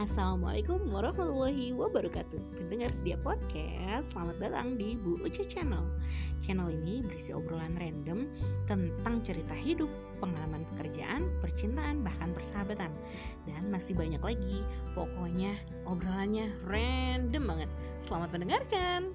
Assalamualaikum warahmatullahi wabarakatuh. Pendengar sedia podcast, selamat datang di Bu Uce Channel. Channel ini berisi obrolan random tentang cerita hidup, pengalaman pekerjaan, percintaan, bahkan persahabatan. Dan masih banyak lagi, pokoknya obrolannya random banget. Selamat mendengarkan.